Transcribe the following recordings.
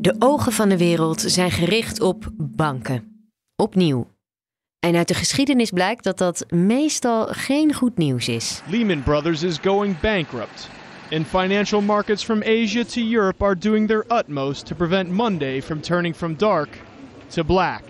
De ogen van de wereld zijn gericht op banken. Opnieuw. En uit de geschiedenis blijkt dat dat meestal geen goed nieuws is. Lehman Brothers is going bankrupt. And financial markets from Asia to Europe are doing their utmost to prevent Monday from turning from dark to black.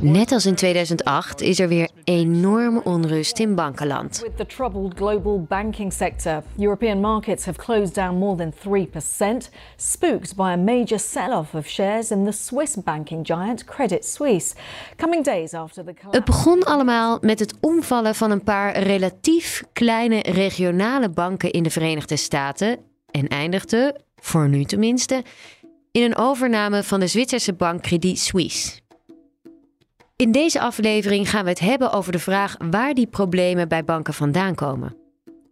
Net als in 2008 is er weer enorme onrust in bankenland. With the troubled global banking sector, European markets have closed down more than 3%, spooked by a major sell-off of shares in the Swiss banking giant Credit Suisse. Coming days after the collapse. Het begon allemaal met het omvallen van een paar relatief kleine regionale banken in de Verenigde Staten en eindigde, voor nu tenminste, in een overname van de Zwitserse bank Credit Suisse. In deze aflevering gaan we het hebben over de vraag waar die problemen bij banken vandaan komen.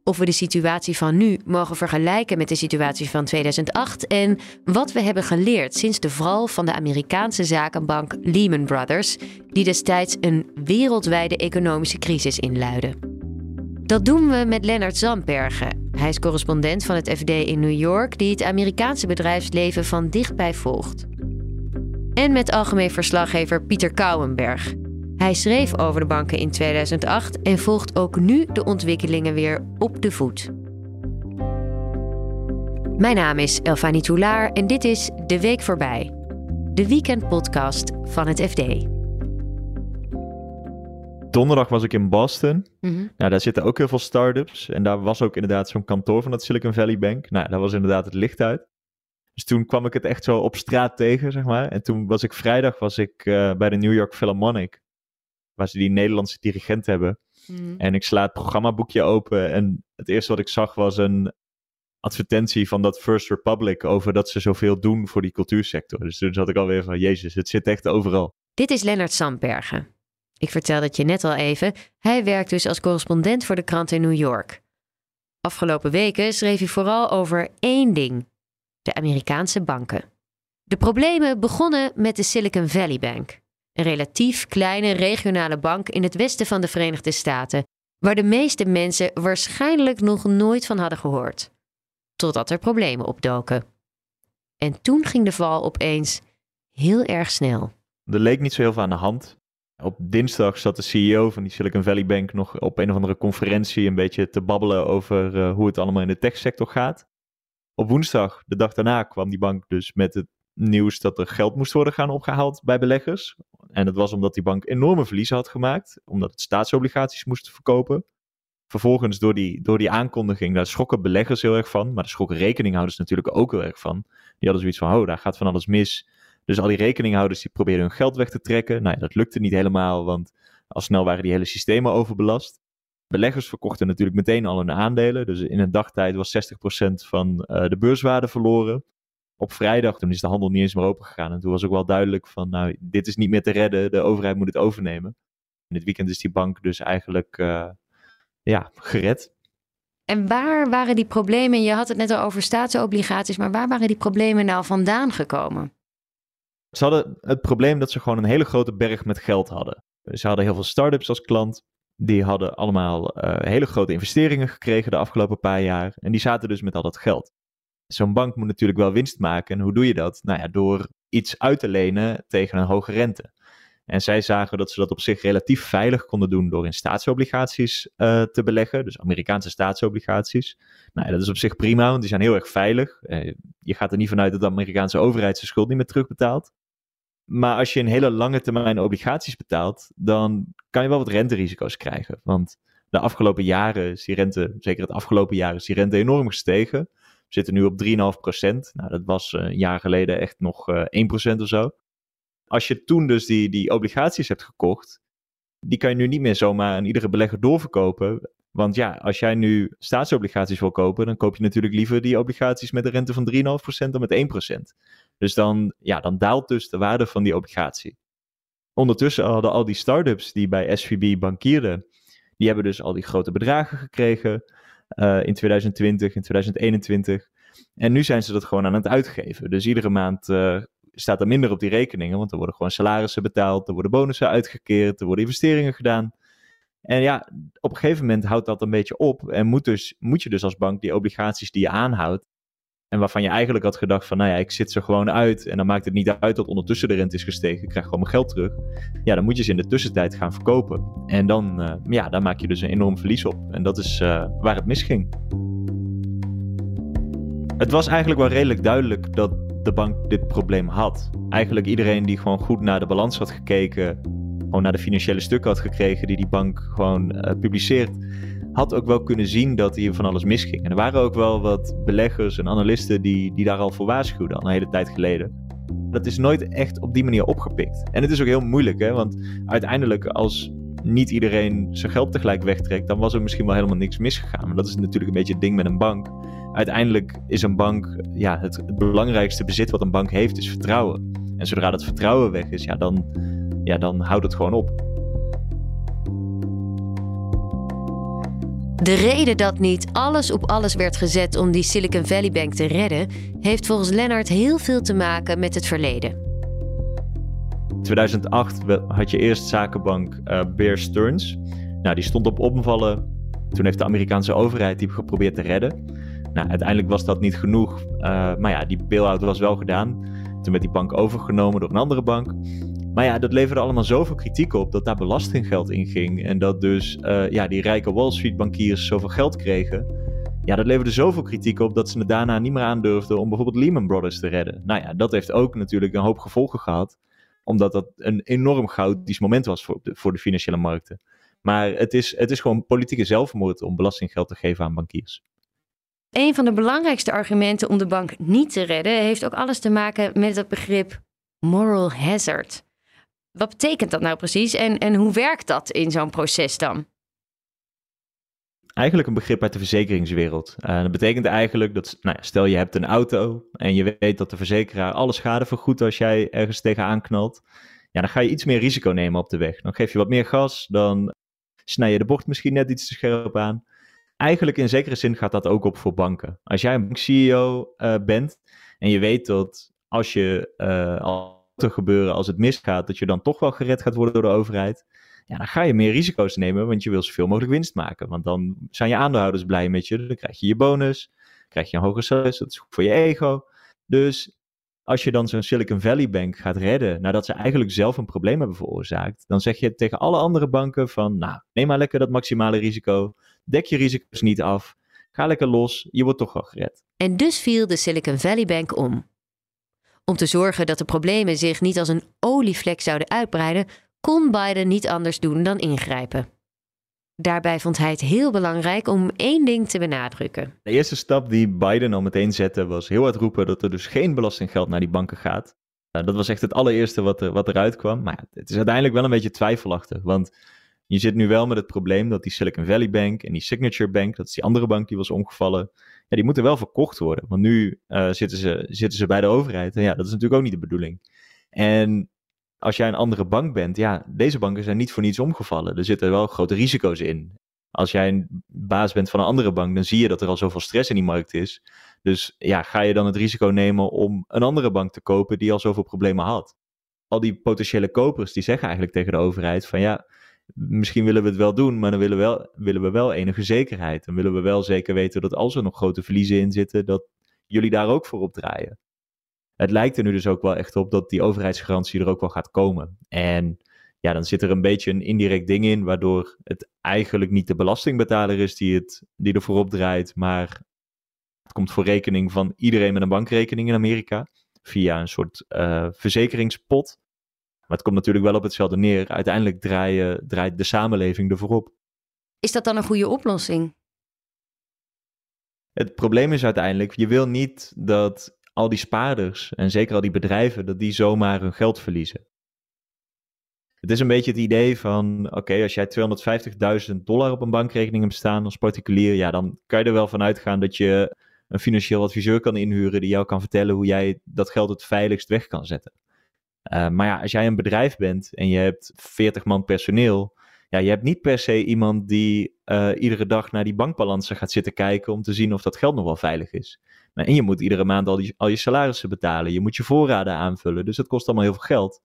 Of we de situatie van nu mogen vergelijken met de situatie van 2008 en wat we hebben geleerd sinds de val van de Amerikaanse zakenbank Lehman Brothers, die destijds een wereldwijde economische crisis inluidde. Dat doen we met Lennart Zandbergen. Hij is correspondent van het FD in New York, die het Amerikaanse bedrijfsleven van dichtbij volgt en met algemeen verslaggever Pieter Kouwenberg. Hij schreef over de banken in 2008 en volgt ook nu de ontwikkelingen weer op de voet. Mijn naam is Elfanie Toulaar en dit is De Week Voorbij, de weekendpodcast van het FD. Donderdag was ik in Boston. Mhm. Nou, daar zitten ook heel veel start-ups. En daar was ook inderdaad zo'n kantoor van dat Silicon Valley Bank. Nou, daar was inderdaad het licht uit. Dus toen kwam ik het echt zo op straat tegen, zeg maar. En toen was ik vrijdag was ik, eh, bij de New York Philharmonic. Waar ze die Nederlandse dirigent hebben. En ik sla het programmaboekje open. En het eerste wat ik zag was een advertentie van dat First Republic. Over dat ze zoveel doen voor die cultuursector. Dus toen zat ik alweer van, jezus, het zit echt overal. Dit is Lennart Sandbergen. Ik vertelde het je net al even. Hij werkt dus als correspondent voor de krant in New York. Afgelopen weken schreef hij vooral over één ding: de Amerikaanse banken. De problemen begonnen met de Silicon Valley Bank, een relatief kleine regionale bank in het westen van de Verenigde Staten, waar de meeste mensen waarschijnlijk nog nooit van hadden gehoord. Totdat er problemen opdoken. En toen ging de val opeens heel erg snel. Er leek niet zo heel veel aan de hand. Op dinsdag zat de CEO van die Silicon Valley Bank nog op een of andere conferentie een beetje te babbelen over eh, hoe het allemaal in de techsector gaat. Op woensdag, de dag daarna, kwam die bank dus met het nieuws dat er geld moest worden gaan opgehaald bij beleggers. En dat was omdat die bank enorme verliezen had gemaakt, omdat het staatsobligaties moest verkopen. Vervolgens, door die, door die aankondiging, daar schrokken beleggers heel erg van. Maar daar schrokken rekeninghouders natuurlijk ook heel erg van. Die hadden zoiets van, oh, daar gaat van alles mis. Dus al die rekeninghouders die probeerden hun geld weg te trekken. Nou ja, dat lukte niet helemaal, want al snel waren die hele systemen overbelast. Beleggers verkochten natuurlijk meteen al hun aandelen. Dus in een dagtijd was 60% van uh, de beurswaarde verloren. Op vrijdag, toen is de handel niet eens meer open gegaan. En toen was ook wel duidelijk van, nou, dit is niet meer te redden. De overheid moet het overnemen. En dit weekend is die bank dus eigenlijk, uh, ja, gered. En waar waren die problemen? Je had het net al over staatsobligaties, maar waar waren die problemen nou vandaan gekomen? Ze hadden het probleem dat ze gewoon een hele grote berg met geld hadden. Ze hadden heel veel start-ups als klant. Die hadden allemaal uh, hele grote investeringen gekregen de afgelopen paar jaar. En die zaten dus met al dat geld. Zo'n bank moet natuurlijk wel winst maken. En hoe doe je dat? Nou ja, door iets uit te lenen tegen een hoge rente. En zij zagen dat ze dat op zich relatief veilig konden doen door in staatsobligaties uh, te beleggen. Dus Amerikaanse staatsobligaties. Nou ja, dat is op zich prima, want die zijn heel erg veilig. Uh, je gaat er niet vanuit dat de Amerikaanse overheid zijn schuld niet meer terugbetaalt. Maar als je een hele lange termijn obligaties betaalt, dan kan je wel wat renterisico's krijgen. Want de afgelopen jaren is die rente, zeker het afgelopen jaar, is die rente enorm gestegen. We zitten nu op 3,5%. Nou, dat was een jaar geleden echt nog uh, 1% of zo. Als je toen dus die, die obligaties hebt gekocht, die kan je nu niet meer zomaar aan iedere belegger doorverkopen. Want ja, als jij nu staatsobligaties wil kopen, dan koop je natuurlijk liever die obligaties met een rente van 3,5% dan met 1%. Dus dan, ja, dan daalt dus de waarde van die obligatie. Ondertussen hadden al die start-ups die bij SVB bankierden, die hebben dus al die grote bedragen gekregen uh, in 2020, in 2021. En nu zijn ze dat gewoon aan het uitgeven. Dus iedere maand uh, staat er minder op die rekeningen, want er worden gewoon salarissen betaald, er worden bonussen uitgekeerd, er worden investeringen gedaan. En ja, op een gegeven moment houdt dat een beetje op en moet, dus, moet je dus als bank die obligaties die je aanhoudt, En waarvan je eigenlijk had gedacht van, nou ja, ik zit ze gewoon uit. En dan maakt het niet uit dat ondertussen de rente is gestegen. Ik krijg gewoon mijn geld terug. Ja, dan moet je ze in de tussentijd gaan verkopen. En dan, uh, ja, dan maak je dus een enorm verlies op. En dat is uh, waar het misging. Het was eigenlijk wel redelijk duidelijk dat de bank dit probleem had. Eigenlijk iedereen die gewoon goed naar de balans had gekeken, gewoon naar de financiële stukken had gekregen die die bank gewoon uh, publiceert, had ook wel kunnen zien dat hier van alles misging. En er waren ook wel wat beleggers en analisten die, die daar al voor waarschuwden, al een hele tijd geleden. Dat is nooit echt op die manier opgepikt. En het is ook heel moeilijk, hè? want uiteindelijk als niet iedereen zijn geld tegelijk wegtrekt, dan was er misschien wel helemaal niks misgegaan. Maar dat is natuurlijk een beetje het ding met een bank. Uiteindelijk is een bank, ja, het, het belangrijkste bezit wat een bank heeft, is vertrouwen. En zodra dat vertrouwen weg is, ja, dan, ja, dan houdt het gewoon op. De reden dat niet alles op alles werd gezet om die Silicon Valley Bank te redden, heeft volgens Lennart heel veel te maken met het verleden. In 2008 had je eerst zakenbank uh, Bear Stearns. Nou, die stond op omvallen. Toen heeft de Amerikaanse overheid die geprobeerd te redden. Nou, uiteindelijk was dat niet genoeg. Uh, maar ja, die bail-out was wel gedaan. Toen werd die bank overgenomen door een andere bank. Maar ja, dat leverde allemaal zoveel kritiek op dat daar belastinggeld in ging. En dat dus uh, ja, die rijke Wall Street bankiers zoveel geld kregen. Ja, dat leverde zoveel kritiek op dat ze het daarna niet meer aandurfden om bijvoorbeeld Lehman Brothers te redden. Nou ja, dat heeft ook natuurlijk een hoop gevolgen gehad. Omdat dat een enorm chaotisch moment was voor de, voor de financiële markten. Maar het is, het is gewoon politieke zelfmoord om belastinggeld te geven aan bankiers. Een van de belangrijkste argumenten om de bank niet te redden heeft ook alles te maken met het begrip moral hazard. Wat betekent dat nou precies en, en hoe werkt dat in zo'n proces dan? Eigenlijk een begrip uit de verzekeringswereld. Uh, dat betekent eigenlijk dat, nou ja, stel je hebt een auto en je weet dat de verzekeraar alle schade vergoedt als jij ergens tegenaan knalt. Ja, dan ga je iets meer risico nemen op de weg. Dan geef je wat meer gas, dan snij je de bocht misschien net iets te scherp aan. Eigenlijk in zekere zin gaat dat ook op voor banken. Als jij een CEO uh, bent en je weet dat als je uh, al te gebeuren als het misgaat, dat je dan toch wel gered gaat worden door de overheid. Ja, dan ga je meer risico's nemen, want je wil zoveel mogelijk winst maken. Want dan zijn je aandeelhouders blij met je, dan krijg je je bonus, krijg je een hoger salaris, dat is goed voor je ego. Dus als je dan zo'n Silicon Valley Bank gaat redden, nadat ze eigenlijk zelf een probleem hebben veroorzaakt, dan zeg je tegen alle andere banken van, nou, neem maar lekker dat maximale risico, dek je risico's niet af, ga lekker los, je wordt toch wel gered. En dus viel de Silicon Valley Bank om. Om te zorgen dat de problemen zich niet als een olievlek zouden uitbreiden, kon Biden niet anders doen dan ingrijpen. Daarbij vond hij het heel belangrijk om één ding te benadrukken. De eerste stap die Biden al meteen zette was heel hard roepen dat er dus geen belastinggeld naar die banken gaat. Uh, dat was echt het allereerste wat, er, wat eruit kwam. Maar het is uiteindelijk wel een beetje twijfelachtig. Want je zit nu wel met het probleem dat die Silicon Valley Bank en die Signature Bank, dat is die andere bank die was omgevallen, die moeten wel verkocht worden. Want nu uh, zitten, ze, zitten ze bij de overheid. En ja, dat is natuurlijk ook niet de bedoeling. En als jij een andere bank bent, ja, deze banken zijn niet voor niets omgevallen. Er zitten wel grote risico's in. Als jij een baas bent van een andere bank, dan zie je dat er al zoveel stress in die markt is. Dus ja, ga je dan het risico nemen om een andere bank te kopen die al zoveel problemen had? Al die potentiële kopers die zeggen eigenlijk tegen de overheid van ja, misschien willen we het wel doen, maar dan willen we wel, willen we wel enige zekerheid. Dan willen we wel zeker weten dat als er nog grote verliezen in zitten, dat jullie daar ook voor op draaien. Het lijkt er nu dus ook wel echt op dat die overheidsgarantie er ook wel gaat komen. En ja, dan zit er een beetje een indirect ding in, waardoor het eigenlijk niet de belastingbetaler is die, het, die er voorop draait, maar het komt voor rekening van iedereen met een bankrekening in Amerika via een soort uh, verzekeringspot. Maar het komt natuurlijk wel op hetzelfde neer. Uiteindelijk draaien, draait de samenleving ervoor op. Is dat dan een goede oplossing? Het probleem is uiteindelijk, je wil niet dat al die spaarders en zeker al die bedrijven, dat die zomaar hun geld verliezen. Het is een beetje het idee van, oké, als jij 250.000 dollar op een bankrekening hebt staan als particulier, ja, dan kan je er wel van uitgaan dat je een financieel adviseur kan inhuren die jou kan vertellen hoe jij dat geld het veiligst weg kan zetten. Uh, maar ja, als jij een bedrijf bent en je hebt 40 man personeel, ja, je hebt niet per se iemand die uh, iedere dag naar die bankbalansen gaat zitten kijken om te zien of dat geld nog wel veilig is. En je moet iedere maand al, die, al je salarissen betalen, je moet je voorraden aanvullen, dus dat kost allemaal heel veel geld.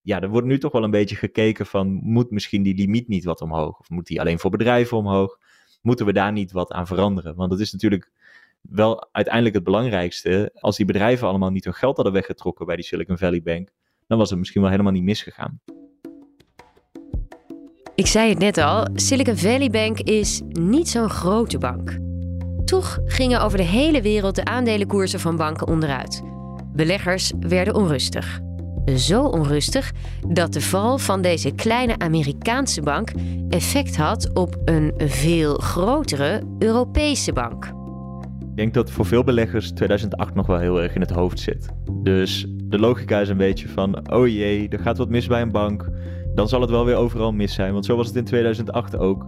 Ja, er wordt nu toch wel een beetje gekeken van, moet misschien die limiet niet wat omhoog? Of moet die alleen voor bedrijven omhoog? Moeten we daar niet wat aan veranderen? Want het is natuurlijk wel uiteindelijk het belangrijkste. Als die bedrijven allemaal niet hun geld hadden weggetrokken bij die Silicon Valley Bank, dan was het misschien wel helemaal niet misgegaan. Ik zei het net al, Silicon Valley Bank is niet zo'n grote bank. Toch gingen over de hele wereld de aandelenkoersen van banken onderuit. Beleggers werden onrustig. Zo onrustig dat de val van deze kleine Amerikaanse bank effect had op een veel grotere Europese bank. Ik denk dat voor veel beleggers 2008 nog wel heel erg in het hoofd zit. Dus de logica is een beetje van: oh jee, er gaat wat mis bij een bank. Dan zal het wel weer overal mis zijn. Want zo was het in 2008 ook.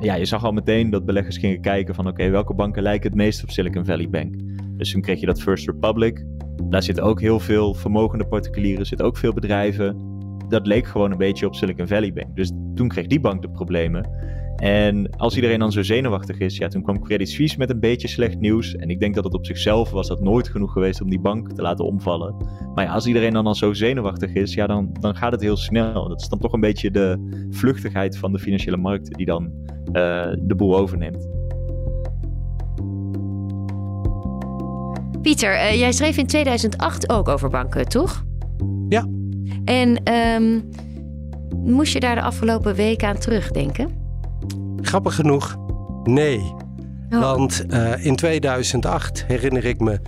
Ja, je zag al meteen dat beleggers gingen kijken van: oké, welke banken lijken het meest op Silicon Valley Bank? Dus toen kreeg je dat First Republic. Daar zitten ook heel veel vermogende particulieren, zitten ook veel bedrijven. Dat leek gewoon een beetje op Silicon Valley Bank. Dus toen kreeg die bank de problemen. En als iedereen dan zo zenuwachtig is, ja, toen kwam Credit Suisse met een beetje slecht nieuws. En ik denk dat het op zichzelf was dat nooit genoeg geweest om die bank te laten omvallen. Maar ja, als iedereen dan al zo zenuwachtig is, ja, dan, dan gaat het heel snel. Dat is dan toch een beetje de vluchtigheid van de financiële markten die dan uh, de boel overneemt. Pieter, uh, jij schreef in 2008 ook over banken, toch? Ja. En um, moest je daar de afgelopen weken aan terugdenken? Grappig genoeg, nee. Oh. Want uh, in 2008 herinner ik me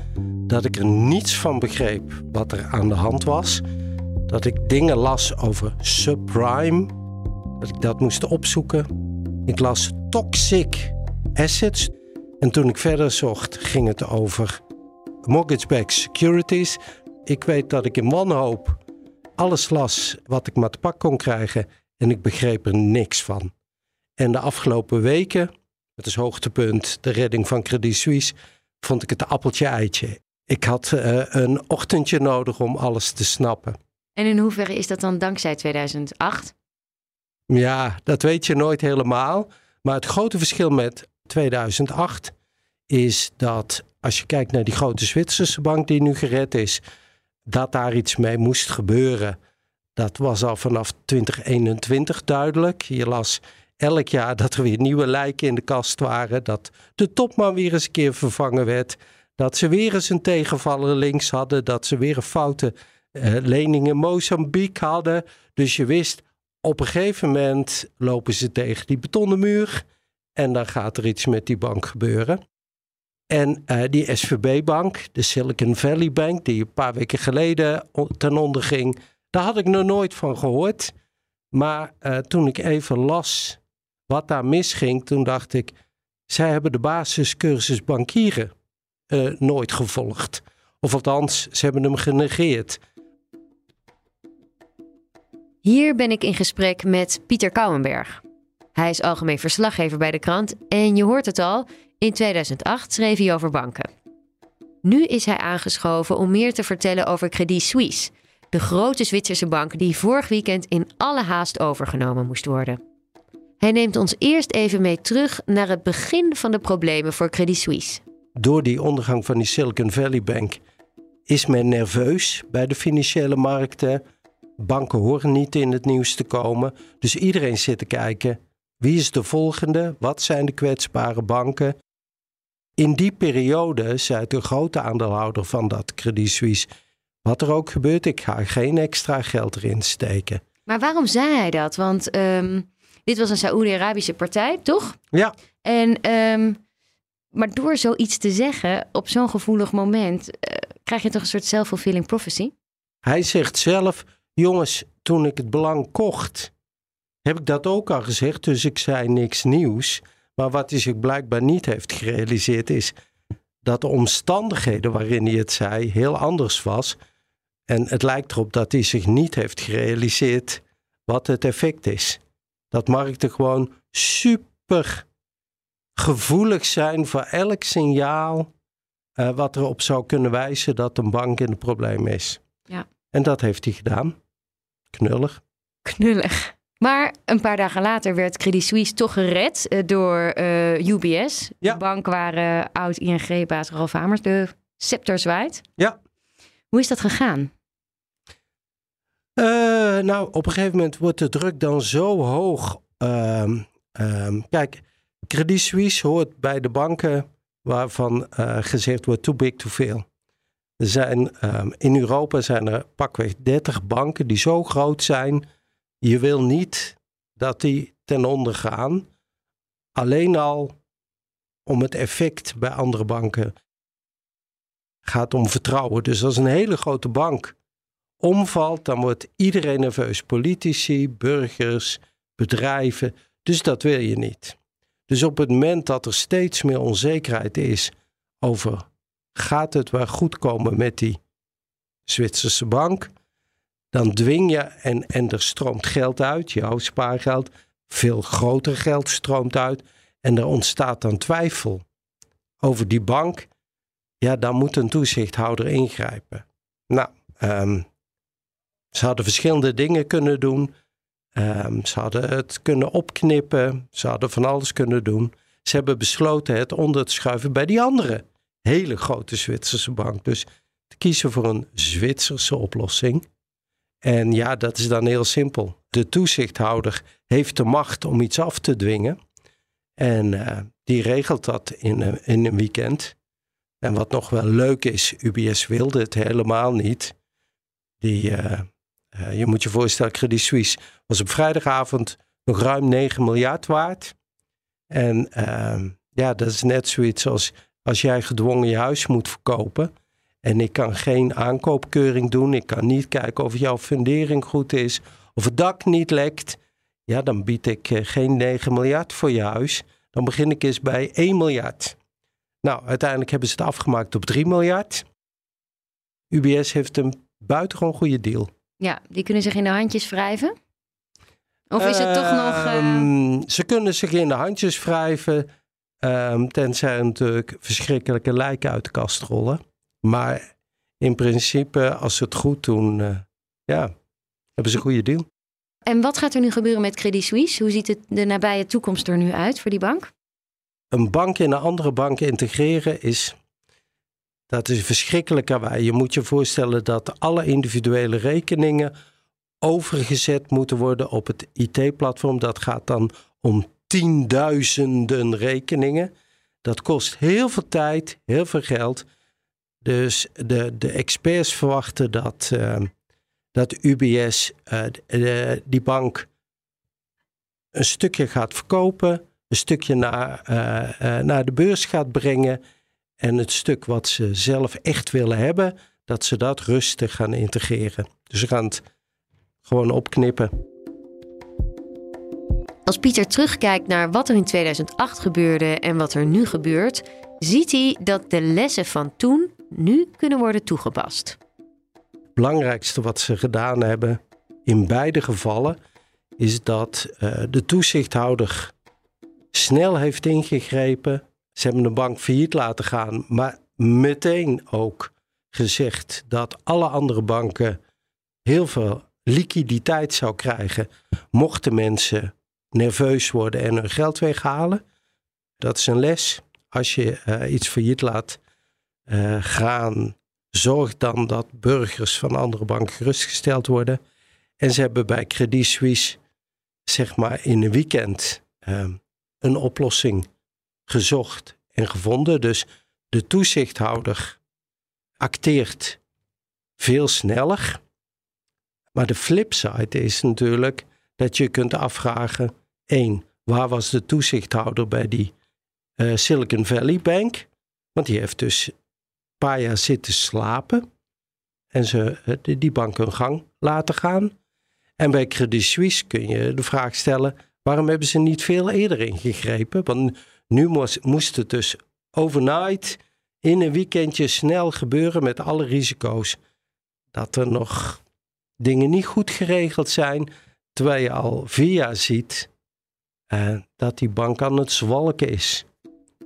dat ik er niets van begreep wat er aan de hand was. Dat ik dingen las over subprime, dat ik dat moest opzoeken. Ik las toxic assets. En toen ik verder zocht, ging het over mortgage-backed securities. Ik weet dat ik in wanhoop alles las wat ik maar te pak kon krijgen en ik begreep er niks van. En de afgelopen weken, het is hoogtepunt, de redding van Credit Suisse, vond ik het appeltje-eitje. Ik had uh, een ochtendje nodig om alles te snappen. En in hoeverre is dat dan dankzij 2008? Ja, dat weet je nooit helemaal. Maar het grote verschil met 2008 is dat als je kijkt naar die grote Zwitserse bank die nu gered is, dat daar iets mee moest gebeuren. Dat was al vanaf 2021 duidelijk. Je las elk jaar dat er weer nieuwe lijken in de kast waren. Dat de topman weer eens een keer vervangen werd. Dat ze weer eens een tegenvaller links hadden. Dat ze weer een foute uh, lening in Mozambique hadden. Dus je wist, op een gegeven moment lopen ze tegen die betonnen muur. En dan gaat er iets met die bank gebeuren. En uh, die SVB-bank, de Silicon Valley Bank, die een paar weken geleden ten onder ging, daar had ik nog nooit van gehoord. Maar uh, toen ik even las wat daar misging, toen dacht ik, zij hebben de basiscursus bankieren uh, nooit gevolgd. Of althans, ze hebben hem genegeerd. Hier ben ik in gesprek met Pieter Kouwenberg. Hij is algemeen verslaggever bij de krant en je hoort het al, in 2008 schreef hij over banken. Nu is hij aangeschoven om meer te vertellen over Credit Suisse, de grote Zwitserse bank die vorig weekend in alle haast overgenomen moest worden. Hij neemt ons eerst even mee terug naar het begin van de problemen voor Credit Suisse. Door die ondergang van die Silicon Valley Bank is men nerveus bij de financiële markten. Banken horen niet in het nieuws te komen. Dus iedereen zit te kijken: wie is de volgende? Wat zijn de kwetsbare banken? In die periode zei de grote aandeelhouder van dat Credit Suisse: wat er ook gebeurt, ik ga geen extra geld erin steken. Maar waarom zei hij dat? Want um, dit was een Saoedi-Arabische partij, toch? Ja. En, um, maar door zoiets te zeggen op zo'n gevoelig moment, uh, krijg je toch een soort self-fulfilling prophecy? Hij zegt zelf: jongens, toen ik het belang kocht, heb ik dat ook al gezegd, dus ik zei niks nieuws. Maar wat hij zich blijkbaar niet heeft gerealiseerd is dat de omstandigheden waarin hij het zei heel anders was. En het lijkt erop dat hij zich niet heeft gerealiseerd wat het effect is. Dat markten gewoon super gevoelig zijn voor elk signaal uh, wat erop zou kunnen wijzen dat een bank in het probleem is. Ja. En dat heeft hij gedaan. Knullig. Knullig. Maar een paar dagen later werd Credit Suisse toch gered uh, door uh, UBS. Ja. De bank waar oud-ING-baas Ralf Hamers de scepter zwaait. Ja. Hoe is dat gegaan? Nou, op een gegeven moment wordt de druk dan zo hoog. Um, um, kijk, Credit Suisse hoort bij de banken waarvan uh, gezegd wordt too big to fail. Er zijn, um, in Europa zijn er pakweg 30 banken die zo groot zijn. Je wil niet dat die ten onder gaan. Alleen al om het effect bij andere banken gaat om vertrouwen. Dus als een hele grote bank omvalt, dan wordt iedereen nerveus. Politici, burgers, bedrijven. Dus dat wil je niet. Dus op het moment dat er steeds meer onzekerheid is over gaat het wel goed komen met die Zwitserse bank, dan dwing je en, en er stroomt geld uit, jouw spaargeld, veel groter geld stroomt uit en er ontstaat dan twijfel over die bank, ja, dan moet een toezichthouder ingrijpen. Nou, um, ze hadden verschillende dingen kunnen doen. Um, ze hadden het kunnen opknippen. Ze hadden van alles kunnen doen. Ze hebben besloten het onder te schuiven bij die andere hele grote Zwitserse bank. Dus te kiezen voor een Zwitserse oplossing. En ja, dat is dan heel simpel. De toezichthouder heeft de macht om iets af te dwingen. En uh, die regelt dat in, uh, in een weekend. En wat nog wel leuk is, UBS wilde het helemaal niet. Die, uh, je moet je voorstellen, Credit Suisse was op vrijdagavond nog ruim 9 miljard waard. En ehm, ja, dat is net zoiets als als jij gedwongen je huis moet verkopen. En ik kan geen aankoopkeuring doen. Ik kan niet kijken of jouw fundering goed is. Of het dak niet lekt. Ja, dan bied ik eh, geen 9 miljard voor je huis. Dan begin ik eens bij 1 miljard. Nou, uiteindelijk hebben ze het afgemaakt op 3 miljard. UBS heeft een buitengewoon goede deal. Ja, die kunnen zich in de handjes wrijven? Of is het toch nog. Uh... Ze kunnen zich in de handjes wrijven. Um, tenzij natuurlijk verschrikkelijke lijken uit de kast rollen. Maar in principe, als ze het goed doen, uh, ja, hebben ze een goede deal. En wat gaat er nu gebeuren met Credit Suisse? Hoe ziet het de nabije toekomst er nu uit voor die bank? Een bank in een andere bank integreren is. Dat is verschrikkelijk wij. Je moet je voorstellen dat alle individuele rekeningen overgezet moeten worden op het IT-platform. Dat gaat dan om tienduizenden rekeningen. Dat kost heel veel tijd, heel veel geld. Dus de, de experts verwachten dat, uh, dat UBS eh, die bank een stukje gaat verkopen, een stukje naar, uh, naar de beurs gaat brengen. En het stuk wat ze zelf echt willen hebben, dat ze dat rustig gaan integreren. Dus ze gaan het gewoon opknippen. Als Pieter terugkijkt naar wat er in 2008 gebeurde en wat er nu gebeurt, ziet hij dat de lessen van toen nu kunnen worden toegepast. Het belangrijkste wat ze gedaan hebben in beide gevallen is dat uh, de toezichthouder snel heeft ingegrepen. Ze hebben de bank failliet laten gaan, maar meteen ook gezegd dat alle andere banken heel veel liquiditeit zou krijgen mochten mensen nerveus worden en hun geld weghalen. Dat is een les. Als je uh, iets failliet laat uh, gaan, zorg dan dat burgers van andere banken gerustgesteld worden. En ze hebben bij Credit Suisse, zeg maar in een weekend, uh, een oplossing gezocht en gevonden. Dus de toezichthouder acteert veel sneller. Maar de flipside is natuurlijk dat je kunt afvragen: één, waar was de toezichthouder bij die uh, Silicon Valley Bank? Want die heeft dus een paar jaar zitten slapen en ze uh, die bank hun gang laten gaan. En bij Credit Suisse kun je de vraag stellen: waarom hebben ze niet veel eerder ingegrepen? Want nu moest, moest het dus overnight in een weekendje snel gebeuren met alle risico's. Dat er nog dingen niet goed geregeld zijn. Terwijl je al jaar ziet uh, dat die bank aan het zwalken is.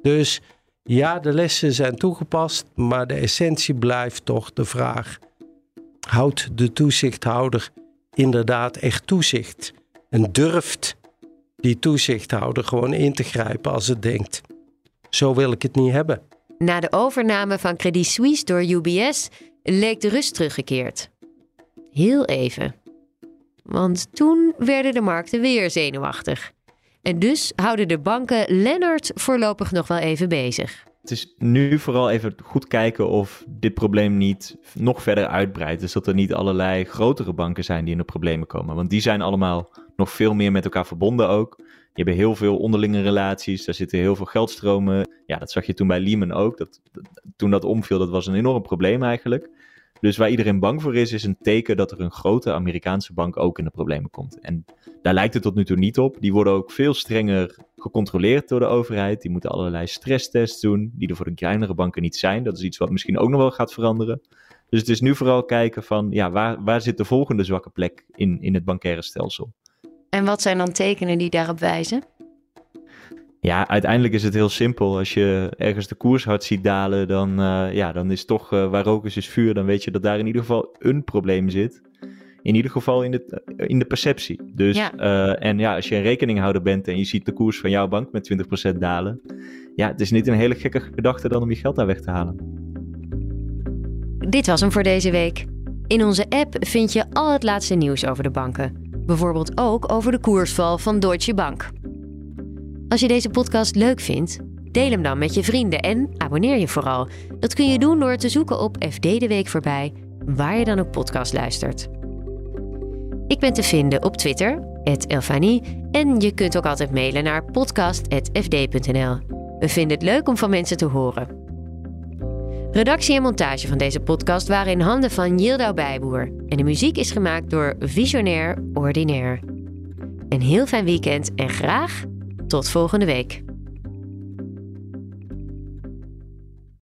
Dus ja, de lessen zijn toegepast, maar de essentie blijft toch de vraag: houdt de toezichthouder inderdaad echt toezicht? En durft die toezichthouder gewoon in te grijpen als het denkt: zo wil ik het niet hebben? Na de overname van Credit Suisse door UBS leek de rust teruggekeerd. Heel even. Want toen werden de markten weer zenuwachtig. En dus houden de banken Leonard voorlopig nog wel even bezig. Het is nu vooral even goed kijken of dit probleem niet nog verder uitbreidt. Dus dat er niet allerlei grotere banken zijn die in de problemen komen. Want die zijn allemaal nog veel meer met elkaar verbonden ook. Je hebt heel veel onderlinge relaties, daar zitten heel veel geldstromen. Ja, dat zag je toen bij Lehman ook. Dat, toen dat omviel, dat was een enorm probleem eigenlijk. Dus waar iedereen bang voor is, is een teken dat er een grote Amerikaanse bank ook in de problemen komt. En daar lijkt het tot nu toe niet op. Die worden ook veel strenger gecontroleerd door de overheid. Die moeten allerlei stresstests doen, die er voor de kleinere banken niet zijn. Dat is iets wat misschien ook nog wel gaat veranderen. Dus het is nu vooral kijken van, ja, waar, waar zit de volgende zwakke plek in, in het bankaire stelsel? En wat zijn dan tekenen die daarop wijzen? Ja, uiteindelijk is het heel simpel. Als je ergens de koers hard ziet dalen, dan, uh, ja, dan is toch uh, waar rook is, is vuur. Dan weet je dat daar in ieder geval een probleem zit. In ieder geval in de, in de perceptie. Dus, ja. Uh, en ja, als je een rekeninghouder bent en je ziet de koers van jouw bank met 20% dalen. Ja, het is niet een hele gekke gedachte dan om je geld daar weg te halen. Dit was hem voor deze week. In onze app vind je al het laatste nieuws over de banken. Bijvoorbeeld ook over de koersval van Deutsche Bank. Als je deze podcast leuk vindt, deel hem dan met je vrienden en abonneer je vooral. Dat kun je doen door te zoeken op FD de Week voorbij, waar je dan ook podcast luistert. Ik ben te vinden op Twitter, Elfanie, en je kunt ook altijd mailen naar podcast.fd.nl. We vinden het leuk om van mensen te horen. Redactie en montage van deze podcast waren in handen van Yildau Bijboer en de muziek is gemaakt door Visionair Ordinaire. Een heel fijn weekend en graag tot volgende week.